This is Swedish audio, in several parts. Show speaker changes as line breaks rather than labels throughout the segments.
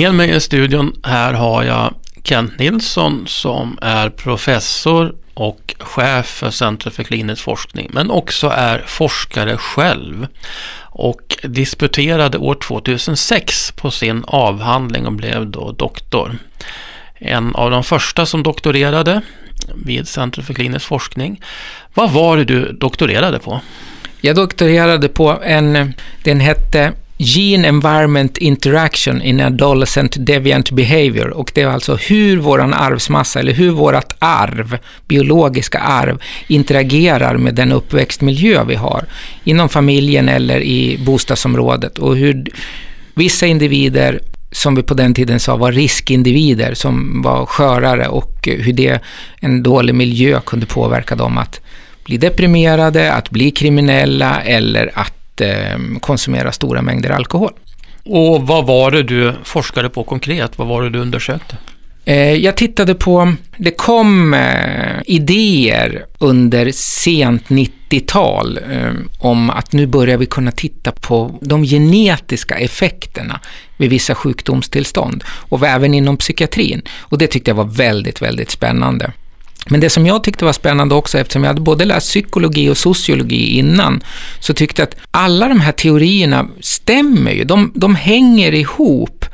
Med mig i studion här har jag Kent Nilsson som är professor och chef för Centrum för klinisk forskning, men också är forskare själv och disputerade år 2006 på sin avhandling och blev då doktor. En av de första som doktorerade vid Centrum för klinisk forskning. Vad var det du doktorerade på?
Jag doktorerade på en, den hette Gene Environment Interaction in Adolescent Deviant Behavior. Och det är alltså hur våran arvsmassa eller hur vårat arv, biologiska arv, interagerar med den uppväxtmiljö vi har inom familjen eller i bostadsområdet. Och hur vissa individer som vi på den tiden sa var riskindivider som var skörare och hur det, en dålig miljö kunde påverka dem att bli deprimerade, att bli kriminella eller att eh, konsumera stora mängder alkohol.
Och vad var det du forskade på konkret? Vad var det du undersökte?
Eh, jag tittade på, det kom eh, idéer under sent 90-tal eh, om att nu börjar vi kunna titta på de genetiska effekterna vid vissa sjukdomstillstånd och även inom psykiatrin. Och det tyckte jag var väldigt, väldigt spännande. Men det som jag tyckte var spännande också, eftersom jag hade både läst psykologi och sociologi innan, så tyckte jag att alla de här teorierna stämmer ju. De, de hänger ihop.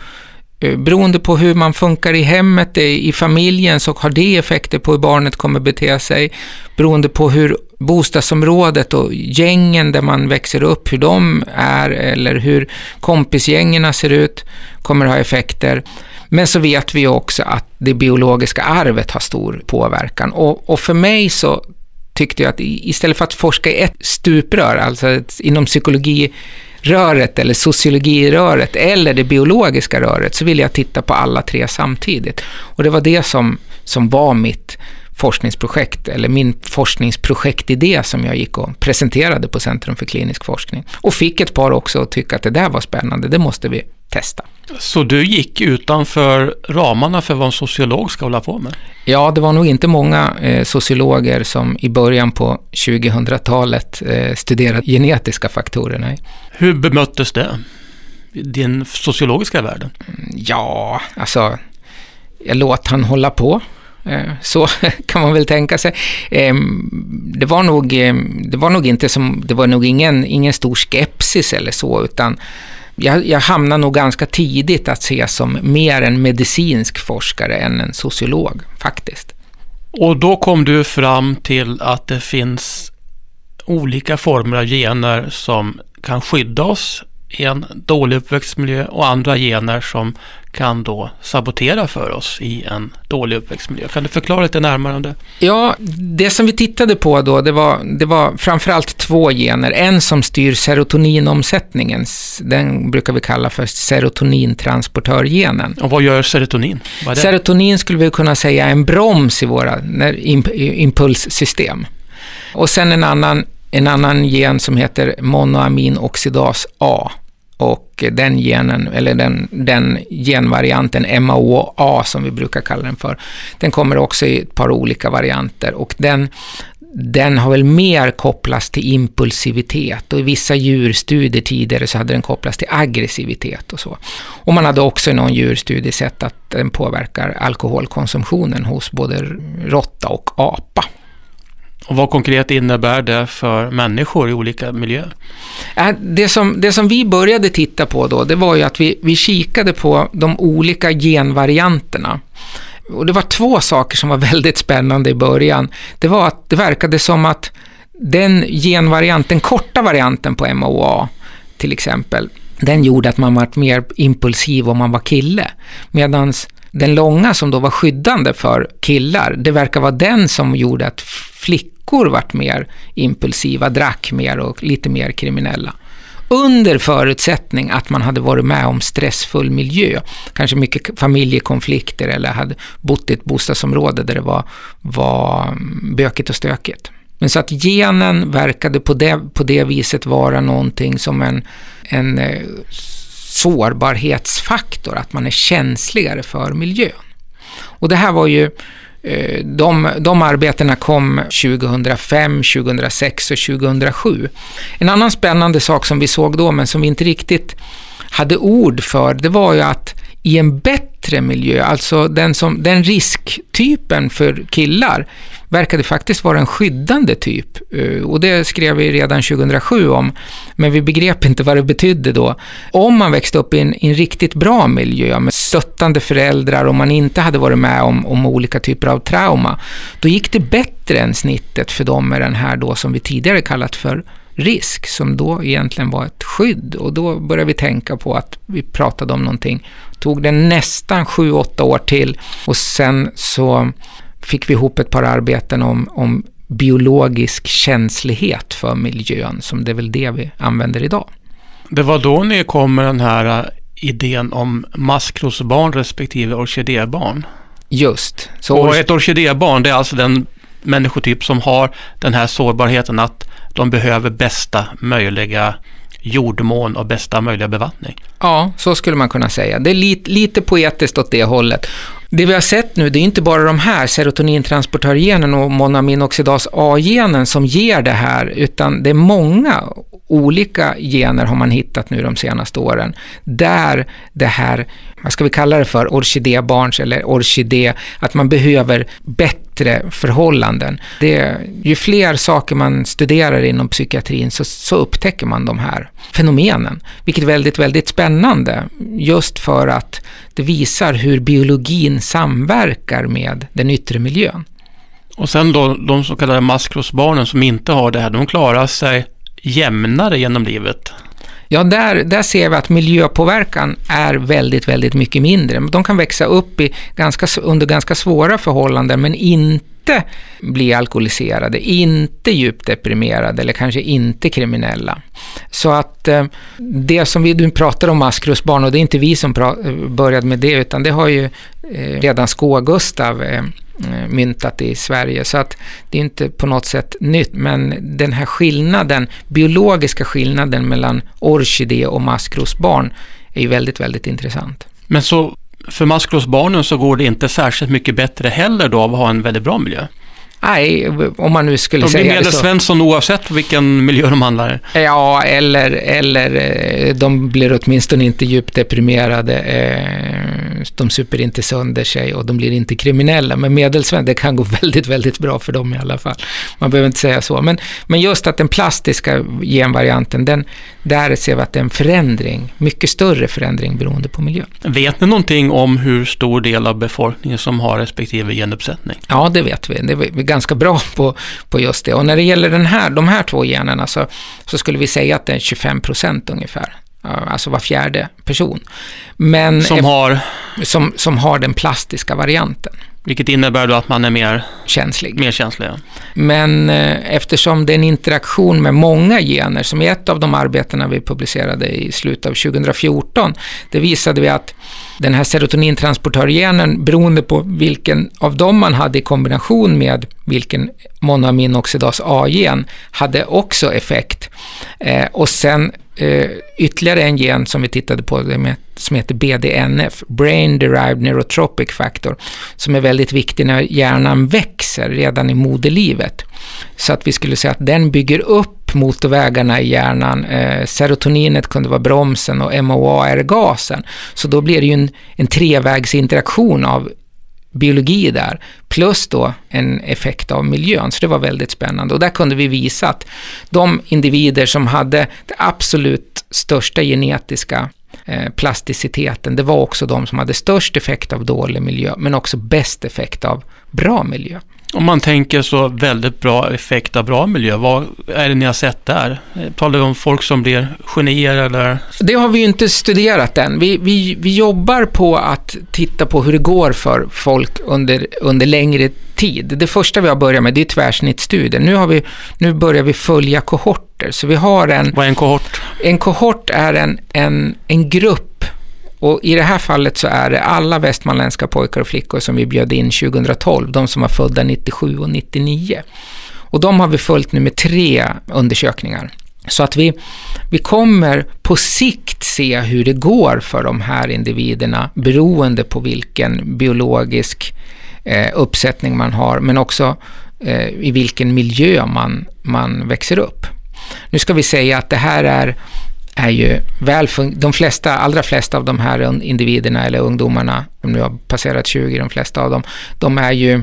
Eh, beroende på hur man funkar i hemmet, eh, i familjen, så har det effekter på hur barnet kommer bete sig. Beroende på hur bostadsområdet och gängen där man växer upp, hur de är, eller hur kompisgängerna ser ut, kommer ha effekter. Men så vet vi också att det biologiska arvet har stor påverkan. Och, och för mig så tyckte jag att istället för att forska i ett stuprör, alltså ett, inom psykologiröret eller sociologiröret eller det biologiska röret, så ville jag titta på alla tre samtidigt. Och det var det som, som var mitt forskningsprojekt, eller min forskningsprojektidé som jag gick och presenterade på Centrum för klinisk forskning. Och fick ett par också att tycka att det där var spännande, det måste vi testa.
Så du gick utanför ramarna för vad en sociolog ska hålla på med?
Ja, det var nog inte många eh, sociologer som i början på 2000-talet eh, studerade genetiska faktorer. Nej.
Hur bemöttes det? Din sociologiska världen?
Mm, ja, alltså, jag låt han hålla på. Eh, så kan man väl tänka sig. Ehm, det var nog, ehm, det var nog inte som, det var nog ingen, ingen stor skepsis eller så, utan jag, jag hamnade nog ganska tidigt att ses som mer en medicinsk forskare än en sociolog, faktiskt.
Och då kom du fram till att det finns olika former av gener som kan skydda oss i en dålig uppväxtmiljö och andra gener som kan då sabotera för oss i en dålig uppväxtmiljö. Kan du förklara lite närmare om det?
Ja, det som vi tittade på då, det var, det var framförallt två gener. En som styr serotoninomsättningen, den brukar vi kalla för serotonintransportörgenen.
Och vad gör serotonin? Vad
serotonin skulle vi kunna säga är en broms i våra impulssystem. Och sen en annan en annan gen som heter monoaminoxidas A. Och den genen, eller den, den genvarianten MAOA som vi brukar kalla den för, den kommer också i ett par olika varianter och den, den har väl mer kopplats till impulsivitet och i vissa djurstudier tidigare så hade den kopplats till aggressivitet och så. Och man hade också i någon djurstudie sett att den påverkar alkoholkonsumtionen hos både råtta och apa.
Och vad konkret innebär det för människor i olika miljöer?
Äh, det som, det som vi började titta på då, det var ju att vi, vi kikade på de olika genvarianterna. Och det var två saker som var väldigt spännande i början. Det var att det verkade som att den genvarianten, den korta varianten på MOA till exempel, den gjorde att man var mer impulsiv om man var kille. Medan den långa som då var skyddande för killar, det verkar vara den som gjorde att flickor flickor vart mer impulsiva, drack mer och lite mer kriminella. Under förutsättning att man hade varit med om stressfull miljö, kanske mycket familjekonflikter eller hade bott i ett bostadsområde där det var, var mm, bökigt och stökigt. Men så att genen verkade på det, på det viset vara någonting som en, en eh, sårbarhetsfaktor, att man är känsligare för miljön. Och det här var ju Eh, de, de arbetena kom 2005, 2006 och 2007. En annan spännande sak som vi såg då, men som vi inte riktigt hade ord för, det var ju att i en bättre miljö, alltså den, som, den risktypen för killar, verkade faktiskt vara en skyddande typ. Eh, och det skrev vi redan 2007 om, men vi begrep inte vad det betydde då. Om man växte upp i en, i en riktigt bra miljö med stöttande föräldrar och man inte hade varit med om, om olika typer av trauma, då gick det bättre än snittet för dem med den här då som vi tidigare kallat för risk, som då egentligen var ett skydd. Och då började vi tänka på att vi pratade om någonting. Tog det nästan sju, åtta år till och sen så fick vi ihop ett par arbeten om, om biologisk känslighet för miljön, som det är väl det vi använder idag.
Det var då ni kom med den här äh, idén om maskrosbarn respektive orkidébarn.
Just.
Så och ett orkidébarn, det är alltså den människotyp som har den här sårbarheten att de behöver bästa möjliga jordmån och bästa möjliga bevattning.
Ja, så skulle man kunna säga. Det är lite, lite poetiskt åt det hållet. Det vi har sett nu, det är inte bara de här serotonintransportörgenen och monaminoxidas A-genen som ger det här, utan det är många olika gener har man hittat nu de senaste åren, där det här, vad ska vi kalla det för, orkidébarns eller orkidé, att man behöver bättre förhållanden. Det, ju fler saker man studerar inom psykiatrin så, så upptäcker man de här fenomenen, vilket är väldigt, väldigt spännande, just för att det visar hur biologin samverkar med den yttre miljön.
Och sen då de så kallade maskrosbarnen som inte har det här, de klarar sig jämnare genom livet?
Ja, där, där ser vi att miljöpåverkan är väldigt, väldigt mycket mindre. De kan växa upp i ganska, under ganska svåra förhållanden, men inte bli alkoholiserade, inte djupt deprimerade eller kanske inte kriminella. Så att eh, det som vi du pratar om maskrosbarn, och det är inte vi som eh, började med det, utan det har ju eh, redan Skå-Gustav Eh, myntat i Sverige. Så att det är inte på något sätt nytt, men den här skillnaden, biologiska skillnaden mellan orkidé och maskrosbarn är ju väldigt, väldigt intressant.
Men så för maskrosbarnen så går det inte särskilt mycket bättre heller då av att ha en väldigt bra miljö?
Nej, om man nu skulle säga
det. De blir Svensson oavsett vilken miljö de handlar
i. Ja, eller, eller eh, de blir åtminstone inte djupt deprimerade. De super inte sönder sig och de blir inte kriminella. Men medelsvensson, det kan gå väldigt, väldigt bra för dem i alla fall. Man behöver inte säga så. Men, men just att den plastiska genvarianten, den, där ser vi att det är en förändring, mycket större förändring beroende på miljön.
Vet ni någonting om hur stor del av befolkningen som har respektive genuppsättning?
Ja, det vet vi. Det är ganska bra på, på just det. Och när det gäller den här, de här två generna så, så skulle vi säga att det är 25 procent ungefär alltså var fjärde person. Men
som, har?
Som, som har den plastiska varianten.
Vilket innebär då att man är mer
känslig.
Mer känslig
Men eh, eftersom det är en interaktion med många gener, som i ett av de arbetena vi publicerade i slutet av 2014, det visade vi att den här serotonintransportörgenen, beroende på vilken av dem man hade i kombination med vilken monoaminoxidas A-gen, hade också effekt. Eh, och sen eh, ytterligare en gen som vi tittade på med, som heter BDNF, Brain Derived Neurotropic Factor, som är väldigt viktig när hjärnan växer redan i moderlivet. Så att vi skulle säga att den bygger upp motorvägarna i hjärnan. Eh, serotoninet kunde vara bromsen och MOA är gasen. Så då blir det ju en, en trevägsinteraktion av biologi där, plus då en effekt av miljön. Så det var väldigt spännande. Och där kunde vi visa att de individer som hade det absolut största genetiska eh, plasticiteten, det var också de som hade störst effekt av dålig miljö, men också bäst effekt av bra miljö.
Om man tänker så väldigt bra effekt av bra miljö, vad är det ni har sett där? Talar vi om folk som blir genier eller?
Det har vi ju inte studerat än. Vi, vi, vi jobbar på att titta på hur det går för folk under, under längre tid. Det första vi har börjat med det är tvärsnittsstudien. Nu, har vi, nu börjar vi följa kohorter. Så vi har en...
Vad är en kohort?
En kohort är en, en, en grupp och i det här fallet så är det alla västmanländska pojkar och flickor som vi bjöd in 2012, de som var födda 97 och 99. Och de har vi följt nu med tre undersökningar. Så att vi, vi kommer på sikt se hur det går för de här individerna beroende på vilken biologisk eh, uppsättning man har, men också eh, i vilken miljö man, man växer upp. Nu ska vi säga att det här är är ju väl de flesta, allra flesta av de här individerna eller ungdomarna, som nu har passerat 20, de flesta av dem, de är ju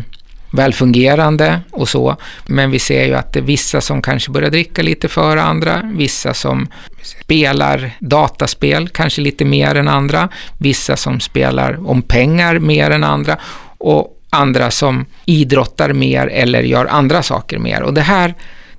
välfungerande och så. Men vi ser ju att det är vissa som kanske börjar dricka lite före andra, vissa som spelar dataspel kanske lite mer än andra, vissa som spelar om pengar mer än andra och andra som idrottar mer eller gör andra saker mer. Och det här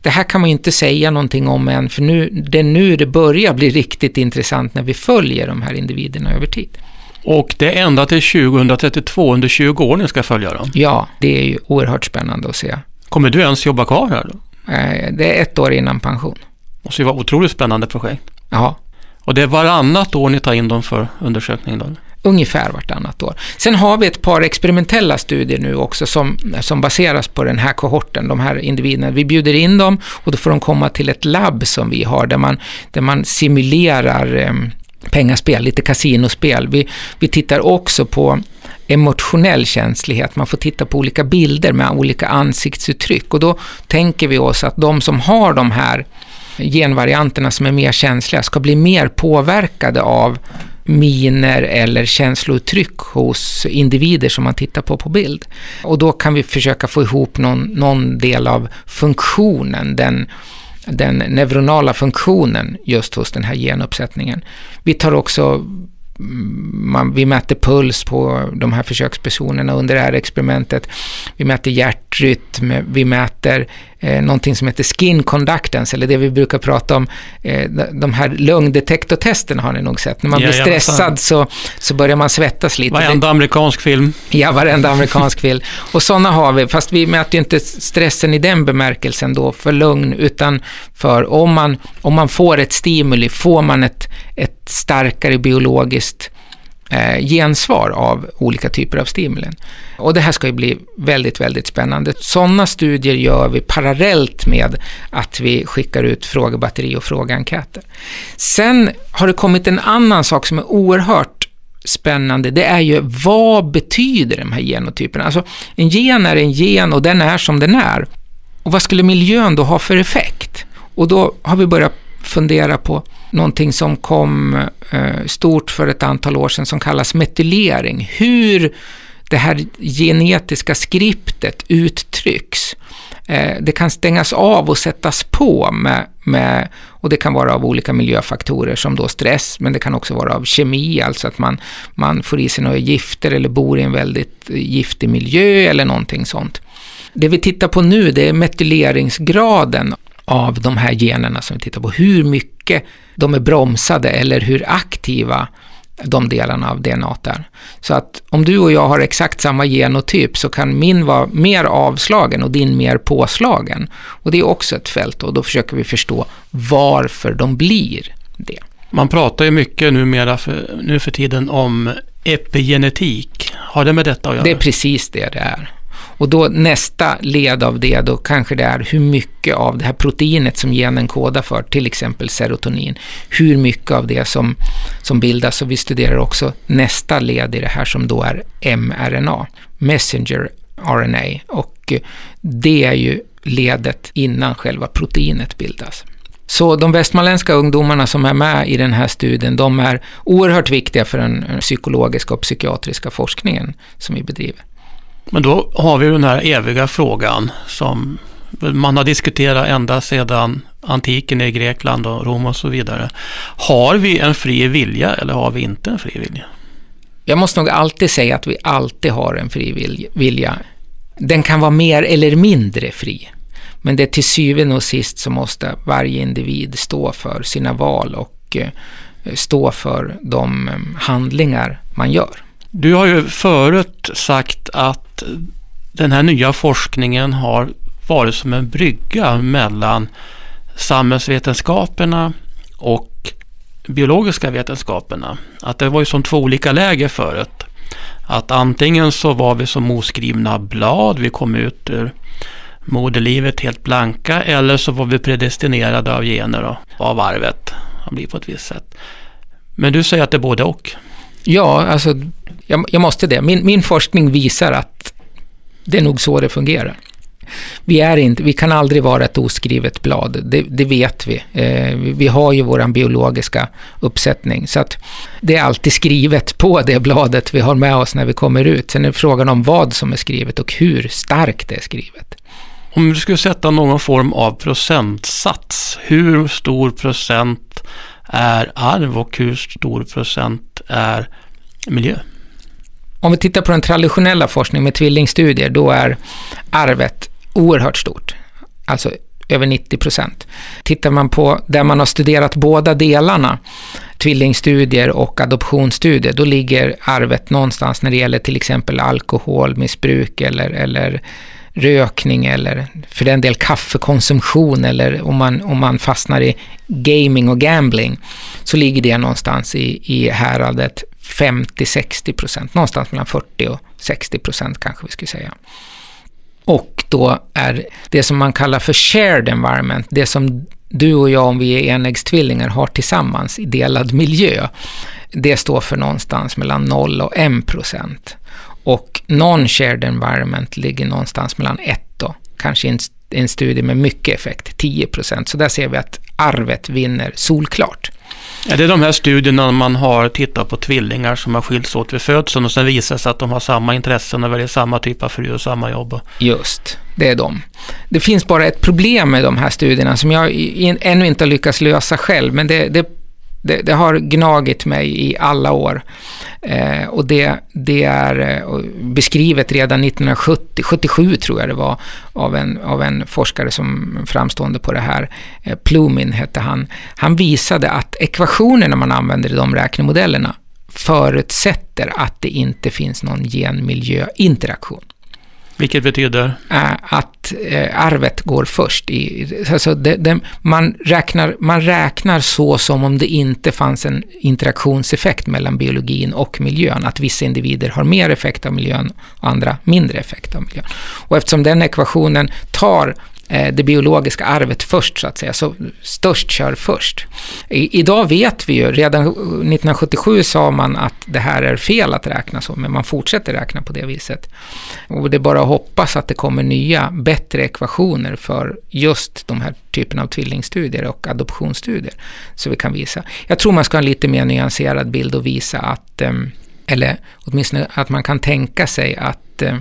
det här kan man inte säga någonting om än, för nu, det är nu det börjar bli riktigt intressant när vi följer de här individerna över tid.
Och det är ända till 2032, under 20 år ni ska följa dem?
Ja, det är ju oerhört spännande att se.
Kommer du ens jobba kvar här då?
Eh, det är ett år innan pension.
Det måste ju vara otroligt spännande projekt.
Ja.
Och det är varannat år ni tar in dem för undersökning då?
Ungefär vartannat år. Sen har vi ett par experimentella studier nu också som, som baseras på den här kohorten, de här individerna. Vi bjuder in dem och då får de komma till ett labb som vi har där man, där man simulerar eh, pengaspel, lite kasinospel. Vi, vi tittar också på emotionell känslighet. Man får titta på olika bilder med olika ansiktsuttryck och då tänker vi oss att de som har de här genvarianterna som är mer känsliga ska bli mer påverkade av miner eller känslouttryck hos individer som man tittar på på bild. Och då kan vi försöka få ihop någon, någon del av funktionen, den, den neuronala funktionen just hos den här genuppsättningen. Vi tar också mm, man, vi mäter puls på de här försökspersonerna under det här experimentet. Vi mäter hjärtrytm, vi mäter eh, någonting som heter skin conductance, eller det vi brukar prata om, eh, de här lögndetektortesterna har ni nog sett. När man ja, blir stressad så, så börjar man svettas lite.
Varenda amerikansk film.
Ja, varenda amerikansk film. Och sådana har vi, fast vi mäter ju inte stressen i den bemärkelsen då för lugn, utan för om man, om man får ett stimuli, får man ett, ett starkare biologiskt eh, gensvar av olika typer av stimulen. Och det här ska ju bli väldigt, väldigt spännande. Sådana studier gör vi parallellt med att vi skickar ut frågebatteri och frågeenkäter. Sen har det kommit en annan sak som är oerhört spännande, det är ju vad betyder de här genotyperna? Alltså en gen är en gen och den är som den är. Och vad skulle miljön då ha för effekt? Och då har vi börjat fundera på någonting som kom eh, stort för ett antal år sedan som kallas metylering. Hur det här genetiska skriptet uttrycks. Eh, det kan stängas av och sättas på med, med, och det kan vara av olika miljöfaktorer som då stress, men det kan också vara av kemi, alltså att man, man får i sig några gifter eller bor i en väldigt giftig miljö eller någonting sånt. Det vi tittar på nu det är metyleringsgraden av de här generna som vi tittar på. Hur mycket de är bromsade eller hur aktiva de delarna av DNA är. Så att om du och jag har exakt samma genotyp så kan min vara mer avslagen och din mer påslagen. Och det är också ett fält och då försöker vi förstå varför de blir det.
Man pratar ju mycket numera för, nu för tiden om epigenetik. Har det med detta att göra?
Det är precis det det är. Och då nästa led av det, då kanske det är hur mycket av det här proteinet som genen kodar för, till exempel serotonin, hur mycket av det som, som bildas. Och vi studerar också nästa led i det här som då är mRNA, messenger RNA. Och det är ju ledet innan själva proteinet bildas. Så de västmanländska ungdomarna som är med i den här studien, de är oerhört viktiga för den psykologiska och psykiatriska forskningen som vi bedriver.
Men då har vi den här eviga frågan som man har diskuterat ända sedan antiken i Grekland och Rom och så vidare. Har vi en fri vilja eller har vi inte en fri vilja?
Jag måste nog alltid säga att vi alltid har en fri vilja. Den kan vara mer eller mindre fri. Men det är till syvende och sist så måste varje individ stå för sina val och eh, stå för de eh, handlingar man gör.
Du har ju förut sagt att den här nya forskningen har varit som en brygga mellan samhällsvetenskaperna och biologiska vetenskaperna. Att det var ju som två olika läger förut. Att antingen så var vi som oskrivna blad, vi kom ut ur moderlivet helt blanka, eller så var vi predestinerade av gener och av arvet. att bli på ett visst sätt. Men du säger att det är både och.
Ja, alltså jag, jag måste det. Min, min forskning visar att det är nog så det fungerar. Vi, är inte, vi kan aldrig vara ett oskrivet blad, det, det vet vi. Eh, vi har ju vår biologiska uppsättning, så att det är alltid skrivet på det bladet vi har med oss när vi kommer ut. Sen är frågan om vad som är skrivet och hur starkt det är skrivet.
Om du skulle sätta någon form av procentsats, hur stor procent är arv och hur stor procent är miljö?
Om vi tittar på den traditionella forskningen med tvillingstudier, då är arvet oerhört stort. Alltså över 90 procent. Tittar man på där man har studerat båda delarna, tvillingstudier och adoptionsstudier, då ligger arvet någonstans när det gäller till exempel alkoholmissbruk eller, eller rökning eller för den del kaffekonsumtion eller om man, om man fastnar i gaming och gambling så ligger det någonstans i, i häradet 50-60 procent, någonstans mellan 40 och 60 procent kanske vi skulle säga. Och då är det som man kallar för shared environment, det som du och jag om vi är enäggstvillingar har tillsammans i delad miljö, det står för någonstans mellan 0 och 1 procent. Och non-shared environment ligger någonstans mellan 1 och kanske en, en studie med mycket effekt, 10 procent. Så där ser vi att arvet vinner solklart.
Är det de här studierna man har tittat på tvillingar som har skilts åt vid födseln och sen visar sig att de har samma intressen och väljer samma typ av fru och samma jobb?
Just, det är de. Det finns bara ett problem med de här studierna som jag ännu inte har lyckats lösa själv, men det, det det, det, har gnagit mig i alla år. Eh, och det, det är eh, beskrivet redan 1970, 77 tror jag det var, av en, av en forskare som framstående på det här. Eh, Plumin hette han. Han visade att ekvationerna man använder i de räknemodellerna förutsätter att det inte finns någon genmiljö interaktion.
Vilket betyder?
Eh, att eh, arvet går först. I, alltså det, det, man, räknar, man räknar så som om det inte fanns en interaktionseffekt mellan biologin och miljön. Att vissa individer har mer effekt av miljön och andra mindre effekt av miljön. Och eftersom den ekvationen tar Eh, det biologiska arvet först, så att säga. Så störst kör först. I, idag vet vi ju, redan 1977 sa man att det här är fel att räkna så, men man fortsätter räkna på det viset. Och det är bara att hoppas att det kommer nya, bättre ekvationer för just de här typen av tvillingstudier och adoptionsstudier, så vi kan visa. Jag tror man ska ha en lite mer nyanserad bild och visa att, eh, eller åtminstone att man kan tänka sig att eh,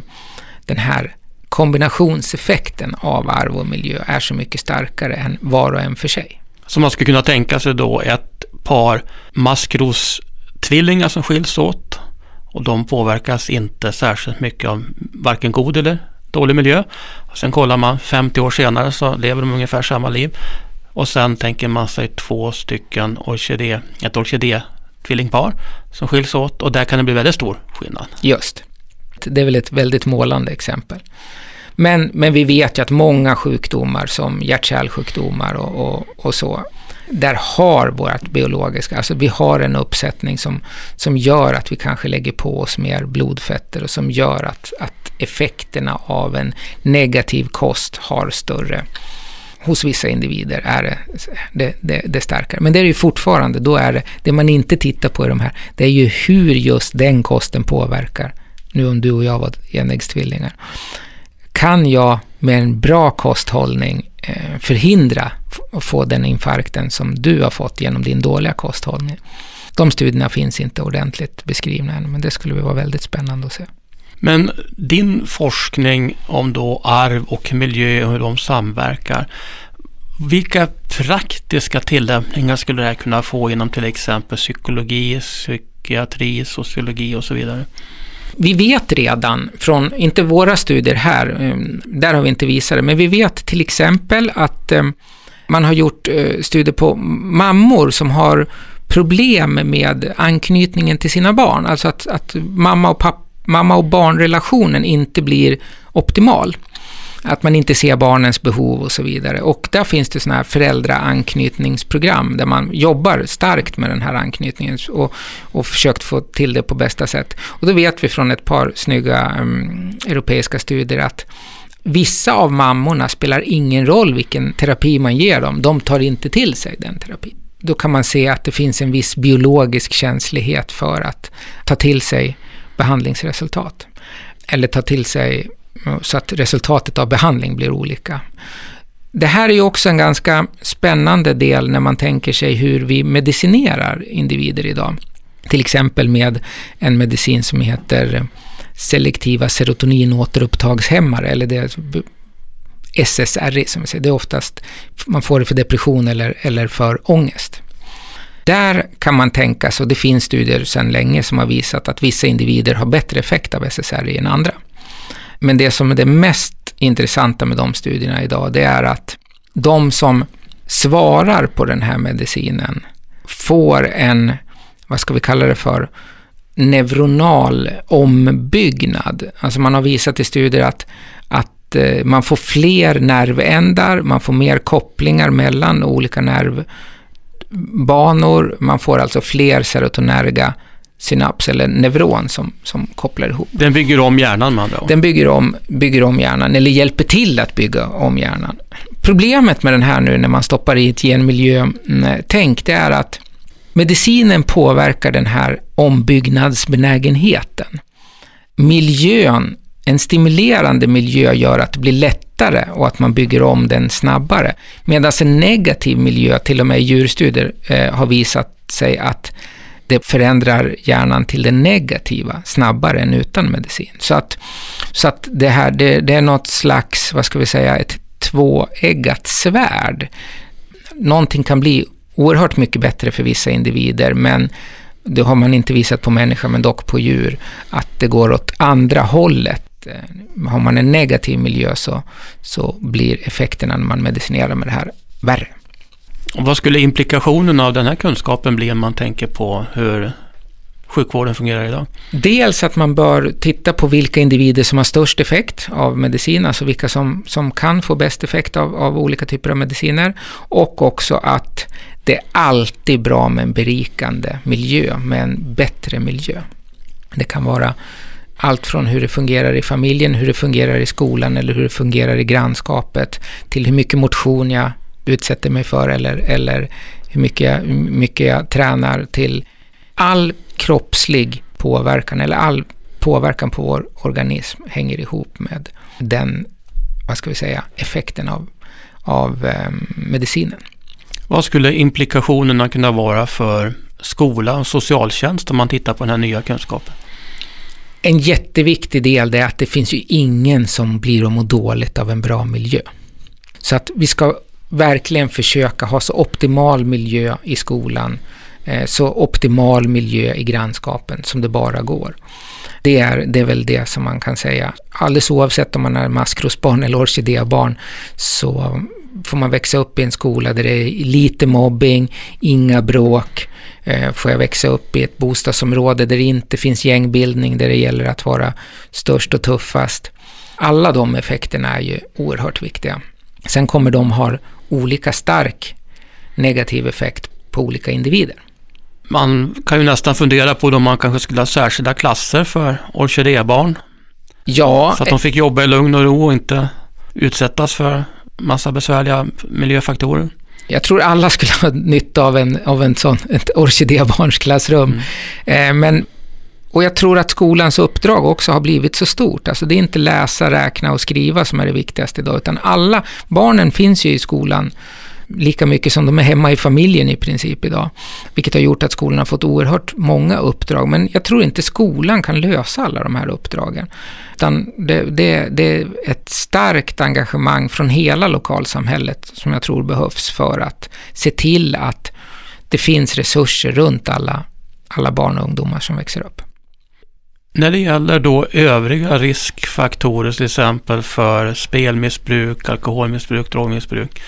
den här kombinationseffekten av arv och miljö är så mycket starkare än var och en för sig.
Så man skulle kunna tänka sig då ett par maskrostvillingar som skiljs åt och de påverkas inte särskilt mycket av varken god eller dålig miljö. Och sen kollar man 50 år senare så lever de ungefär samma liv. Och sen tänker man sig två stycken orkidé, ett orkidé-tvillingpar som skiljs åt och där kan det bli väldigt stor skillnad.
Just. Det är väl ett väldigt målande exempel. Men, men vi vet ju att många sjukdomar som hjärt-kärlsjukdomar och, och, och, så, där har vårt biologiska, alltså vi har en uppsättning som, som gör att vi kanske lägger på oss mer blodfetter och som gör att, att effekterna av en negativ kost har större hos vissa individer är det, det, det, det, starkare. Men det är ju fortfarande, då är det, det man inte tittar på i de här, det är ju hur just den kosten påverkar. Nu om du och jag var enäggstvillingar kan jag med en bra kosthållning eh, förhindra att få den infarkten som du har fått genom din dåliga kosthållning? De studierna finns inte ordentligt beskrivna än, men det skulle vara väldigt spännande att se.
Men din forskning om då arv och miljö och hur de samverkar, vilka praktiska tillämpningar skulle det här kunna få inom till exempel psykologi, psykiatri, sociologi och så vidare?
Vi vet redan från, inte våra studier här, eh, där har vi inte visat det, men vi vet till exempel att eh, man har gjort eh, studier på mammor som har problem med anknytningen till sina barn, alltså att, att mamma, och papp, mamma och barnrelationen inte blir optimal att man inte ser barnens behov och så vidare. Och där finns det sådana här föräldraanknytningsprogram där man jobbar starkt med den här anknytningen och, och försökt få till det på bästa sätt. Och då vet vi från ett par snygga um, europeiska studier att vissa av mammorna spelar ingen roll vilken terapi man ger dem, de tar inte till sig den terapin. Då kan man se att det finns en viss biologisk känslighet för att ta till sig behandlingsresultat. Eller ta till sig så att resultatet av behandling blir olika. Det här är ju också en ganska spännande del när man tänker sig hur vi medicinerar individer idag. Till exempel med en medicin som heter selektiva serotoninåterupptagshämmare, eller det SSRI som vi säger. Det är oftast, man får det för depression eller, eller för ångest. Där kan man tänka sig, och det finns studier sedan länge som har visat att vissa individer har bättre effekt av SSRI än andra. Men det som är det mest intressanta med de studierna idag, det är att de som svarar på den här medicinen får en, vad ska vi kalla det för, neuronal ombyggnad. Alltså man har visat i studier att, att eh, man får fler nervändar, man får mer kopplingar mellan olika nervbanor, man får alltså fler serotonerga synaps eller neuron som, som kopplar ihop.
Den bygger om hjärnan med andra
Den bygger om, bygger om hjärnan, eller hjälper till att bygga om hjärnan. Problemet med den här nu när man stoppar i ett genmiljötänk, det är att medicinen påverkar den här ombyggnadsbenägenheten. Miljön, en stimulerande miljö gör att det blir lättare och att man bygger om den snabbare. Medan en negativ miljö, till och med i djurstudier, eh, har visat sig att det förändrar hjärnan till det negativa snabbare än utan medicin. Så att, så att det här, det, det är något slags, vad ska vi säga, ett tvåeggat svärd. Någonting kan bli oerhört mycket bättre för vissa individer, men det har man inte visat på människa, men dock på djur, att det går åt andra hållet. Eh, har man en negativ miljö så, så blir effekterna när man medicinerar med det här värre.
Och vad skulle implikationen av den här kunskapen bli om man tänker på hur sjukvården fungerar idag?
Dels att man bör titta på vilka individer som har störst effekt av medicin, alltså vilka som, som kan få bäst effekt av, av olika typer av mediciner. Och också att det är alltid bra med en berikande miljö, med en bättre miljö. Det kan vara allt från hur det fungerar i familjen, hur det fungerar i skolan eller hur det fungerar i grannskapet, till hur mycket motion jag utsätter mig för eller, eller hur mycket, hur mycket jag tränar till all kroppslig påverkan eller all påverkan på vår organism hänger ihop med den, vad ska vi säga, effekten av, av eh, medicinen.
Vad skulle implikationerna kunna vara för skola och socialtjänst om man tittar på den här nya kunskapen?
En jätteviktig del är att det finns ju ingen som blir att må dåligt av en bra miljö. Så att vi ska verkligen försöka ha så optimal miljö i skolan, eh, så optimal miljö i grannskapen som det bara går. Det är, det är väl det som man kan säga. Alldeles oavsett om man är maskrosbarn eller orkidébarn så får man växa upp i en skola där det är lite mobbing, inga bråk. Eh, får jag växa upp i ett bostadsområde där det inte finns gängbildning, där det gäller att vara störst och tuffast. Alla de effekterna är ju oerhört viktiga. Sen kommer de ha olika stark negativ effekt på olika individer.
Man kan ju nästan fundera på om man kanske skulle ha särskilda klasser för orkidébarn.
Ja.
Så att de fick jobba i lugn och ro och inte utsättas för massa besvärliga miljöfaktorer.
Jag tror alla skulle ha nytta av en, av en sån, ett orkidébarnsklassrum. Mm. Eh, men, och jag tror att skolans uppdrag också har blivit så stort. Alltså det är inte läsa, räkna och skriva som är det viktigaste idag, utan alla, barnen finns ju i skolan lika mycket som de är hemma i familjen i princip idag. Vilket har gjort att skolan har fått oerhört många uppdrag. Men jag tror inte skolan kan lösa alla de här uppdragen. Utan det, det, det är ett starkt engagemang från hela lokalsamhället som jag tror behövs för att se till att det finns resurser runt alla, alla barn och ungdomar som växer upp.
När det gäller då övriga riskfaktorer, till exempel för spelmissbruk, alkoholmissbruk, drogmissbruk.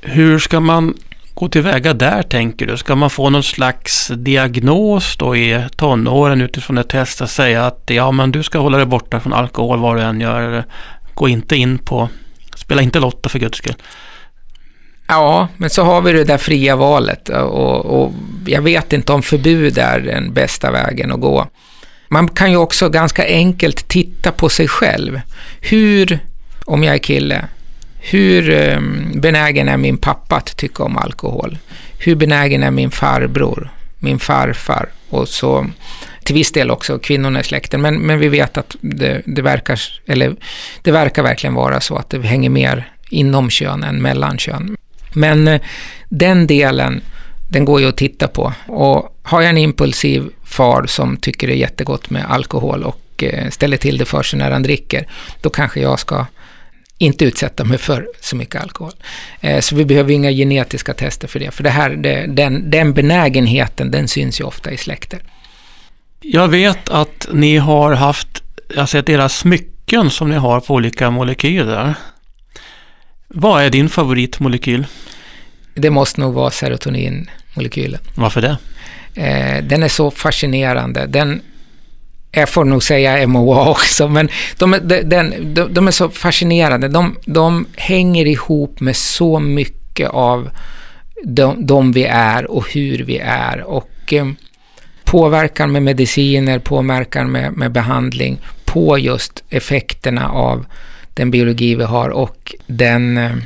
Hur ska man gå tillväga där tänker du? Ska man få någon slags diagnos då i tonåren utifrån ett test att säga att ja men du ska hålla dig borta från alkohol vad du än gör. Gå inte in på, spela inte Lotta för guds skull.
Ja, men så har vi det där fria valet och, och jag vet inte om förbud är den bästa vägen att gå. Man kan ju också ganska enkelt titta på sig själv. Hur, om jag är kille, hur ehm, benägen är min pappa att tycka om alkohol? Hur benägen är min farbror, min farfar? Och så till viss del också kvinnorna i släkten, men, men vi vet att det, det, verkar, eller, det verkar verkligen vara så att det hänger mer inom kön än mellan kön. Men eh, den delen, den går ju att titta på. Och har jag en impulsiv far som tycker det är jättegott med alkohol och eh, ställer till det för sig när han dricker, då kanske jag ska inte utsätta mig för så mycket alkohol. Eh, så vi behöver inga genetiska tester för det, för det här, den, den benägenheten, den syns ju ofta i släkter.
Jag vet att ni har haft, jag har sett era smycken som ni har på olika molekyler. Vad är din favoritmolekyl?
Det måste nog vara serotoninmolekylen.
Varför det?
Eh, den är så fascinerande. Den, jag får nog säga MOA också, men de, de, de, de är så fascinerande. De, de hänger ihop med så mycket av de, de vi är och hur vi är. Och eh, påverkan med mediciner, påverkan med, med behandling på just effekterna av den biologi vi har och den, eh,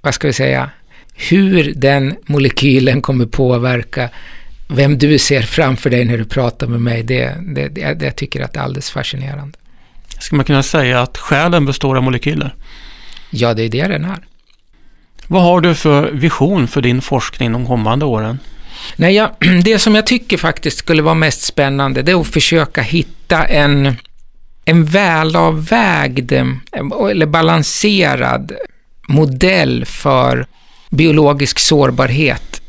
vad ska vi säga, hur den molekylen kommer påverka vem du ser framför dig när du pratar med mig, det, det, det, det jag tycker att det är alldeles fascinerande.
Ska man kunna säga att själen består av molekyler?
Ja, det är det den är.
Vad har du för vision för din forskning de kommande åren?
Nej, ja, det som jag tycker faktiskt skulle vara mest spännande, det är att försöka hitta en, en välavvägd eller balanserad modell för biologisk sårbarhet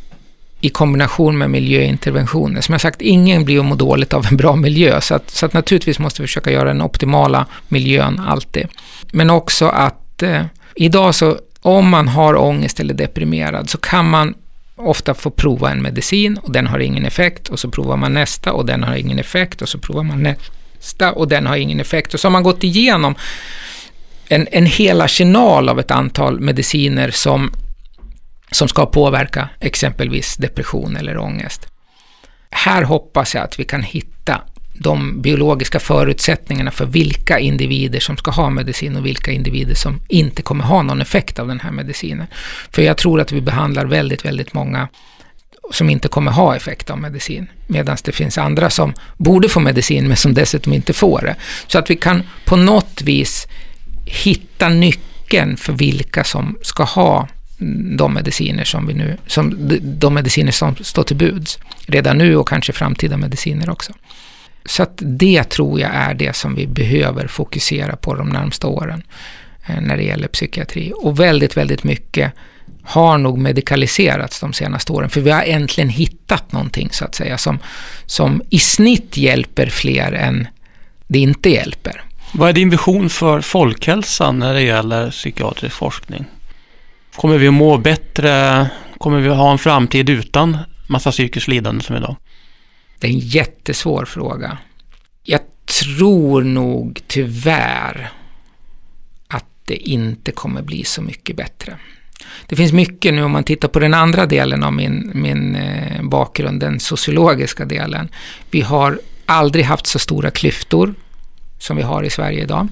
i kombination med miljöinterventioner. Som jag sagt, ingen blir att må dåligt av en bra miljö, så att, så att naturligtvis måste vi försöka göra den optimala miljön alltid. Men också att eh, idag så, om man har ångest eller deprimerad, så kan man ofta få prova en medicin och den har ingen effekt och så provar man nästa och den har ingen effekt och så provar man nästa och den har ingen effekt. Och så har man gått igenom en, en hel arsenal av ett antal mediciner som som ska påverka exempelvis depression eller ångest. Här hoppas jag att vi kan hitta de biologiska förutsättningarna för vilka individer som ska ha medicin och vilka individer som inte kommer ha någon effekt av den här medicinen. För jag tror att vi behandlar väldigt, väldigt många som inte kommer ha effekt av medicin, medan det finns andra som borde få medicin men som dessutom inte får det. Så att vi kan på något vis hitta nyckeln för vilka som ska ha de mediciner som vi nu, som, de mediciner som står till buds redan nu och kanske framtida mediciner också. Så att det tror jag är det som vi behöver fokusera på de närmsta åren eh, när det gäller psykiatri. Och väldigt, väldigt mycket har nog medikaliserats de senaste åren, för vi har äntligen hittat någonting så att säga som, som i snitt hjälper fler än det inte hjälper.
Vad är din vision för folkhälsan när det gäller psykiatrisk forskning? Kommer vi att må bättre? Kommer vi att ha en framtid utan massa psykiskt lidande som idag?
Det är en jättesvår fråga. Jag tror nog tyvärr att det inte kommer bli så mycket bättre. Det finns mycket nu om man tittar på den andra delen av min, min eh, bakgrund, den sociologiska delen. Vi har aldrig haft så stora klyftor som vi har i Sverige idag.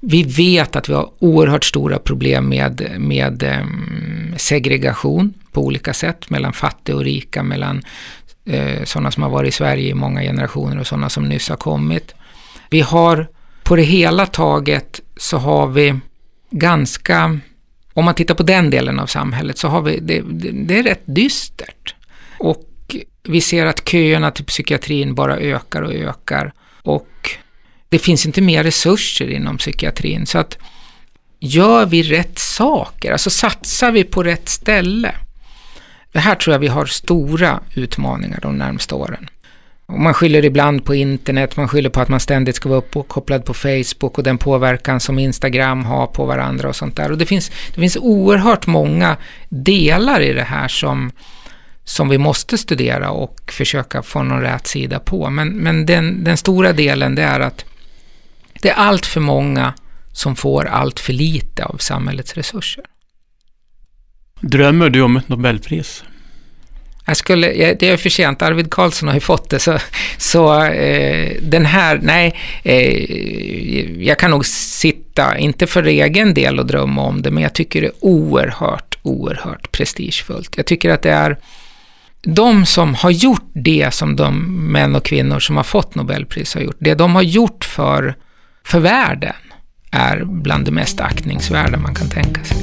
Vi vet att vi har oerhört stora problem med, med ehm, segregation på olika sätt mellan fattiga och rika, mellan eh, sådana som har varit i Sverige i många generationer och sådana som nyss har kommit. Vi har på det hela taget så har vi ganska, om man tittar på den delen av samhället så har vi, det, det, det är rätt dystert. Och vi ser att köerna till psykiatrin bara ökar och ökar. Och det finns inte mer resurser inom psykiatrin. Så att gör vi rätt saker, alltså satsar vi på rätt ställe? Det här tror jag vi har stora utmaningar de närmsta åren. Och man skyller ibland på internet, man skyller på att man ständigt ska vara uppkopplad på Facebook och den påverkan som Instagram har på varandra och sånt där. Och det finns, det finns oerhört många delar i det här som, som vi måste studera och försöka få någon rät sida på. Men, men den, den stora delen det är att det är allt för många som får allt för lite av samhällets resurser.
Drömmer du om ett Nobelpris?
Jag skulle, det är för sent, Arvid Carlsson har ju fått det, så, så eh, den här, nej, eh, jag kan nog sitta, inte för egen del och drömma om det, men jag tycker det är oerhört, oerhört prestigefullt. Jag tycker att det är de som har gjort det som de män och kvinnor som har fått Nobelpris har gjort, det de har gjort för, för världen, är bland det mest aktningsvärda man kan tänka sig.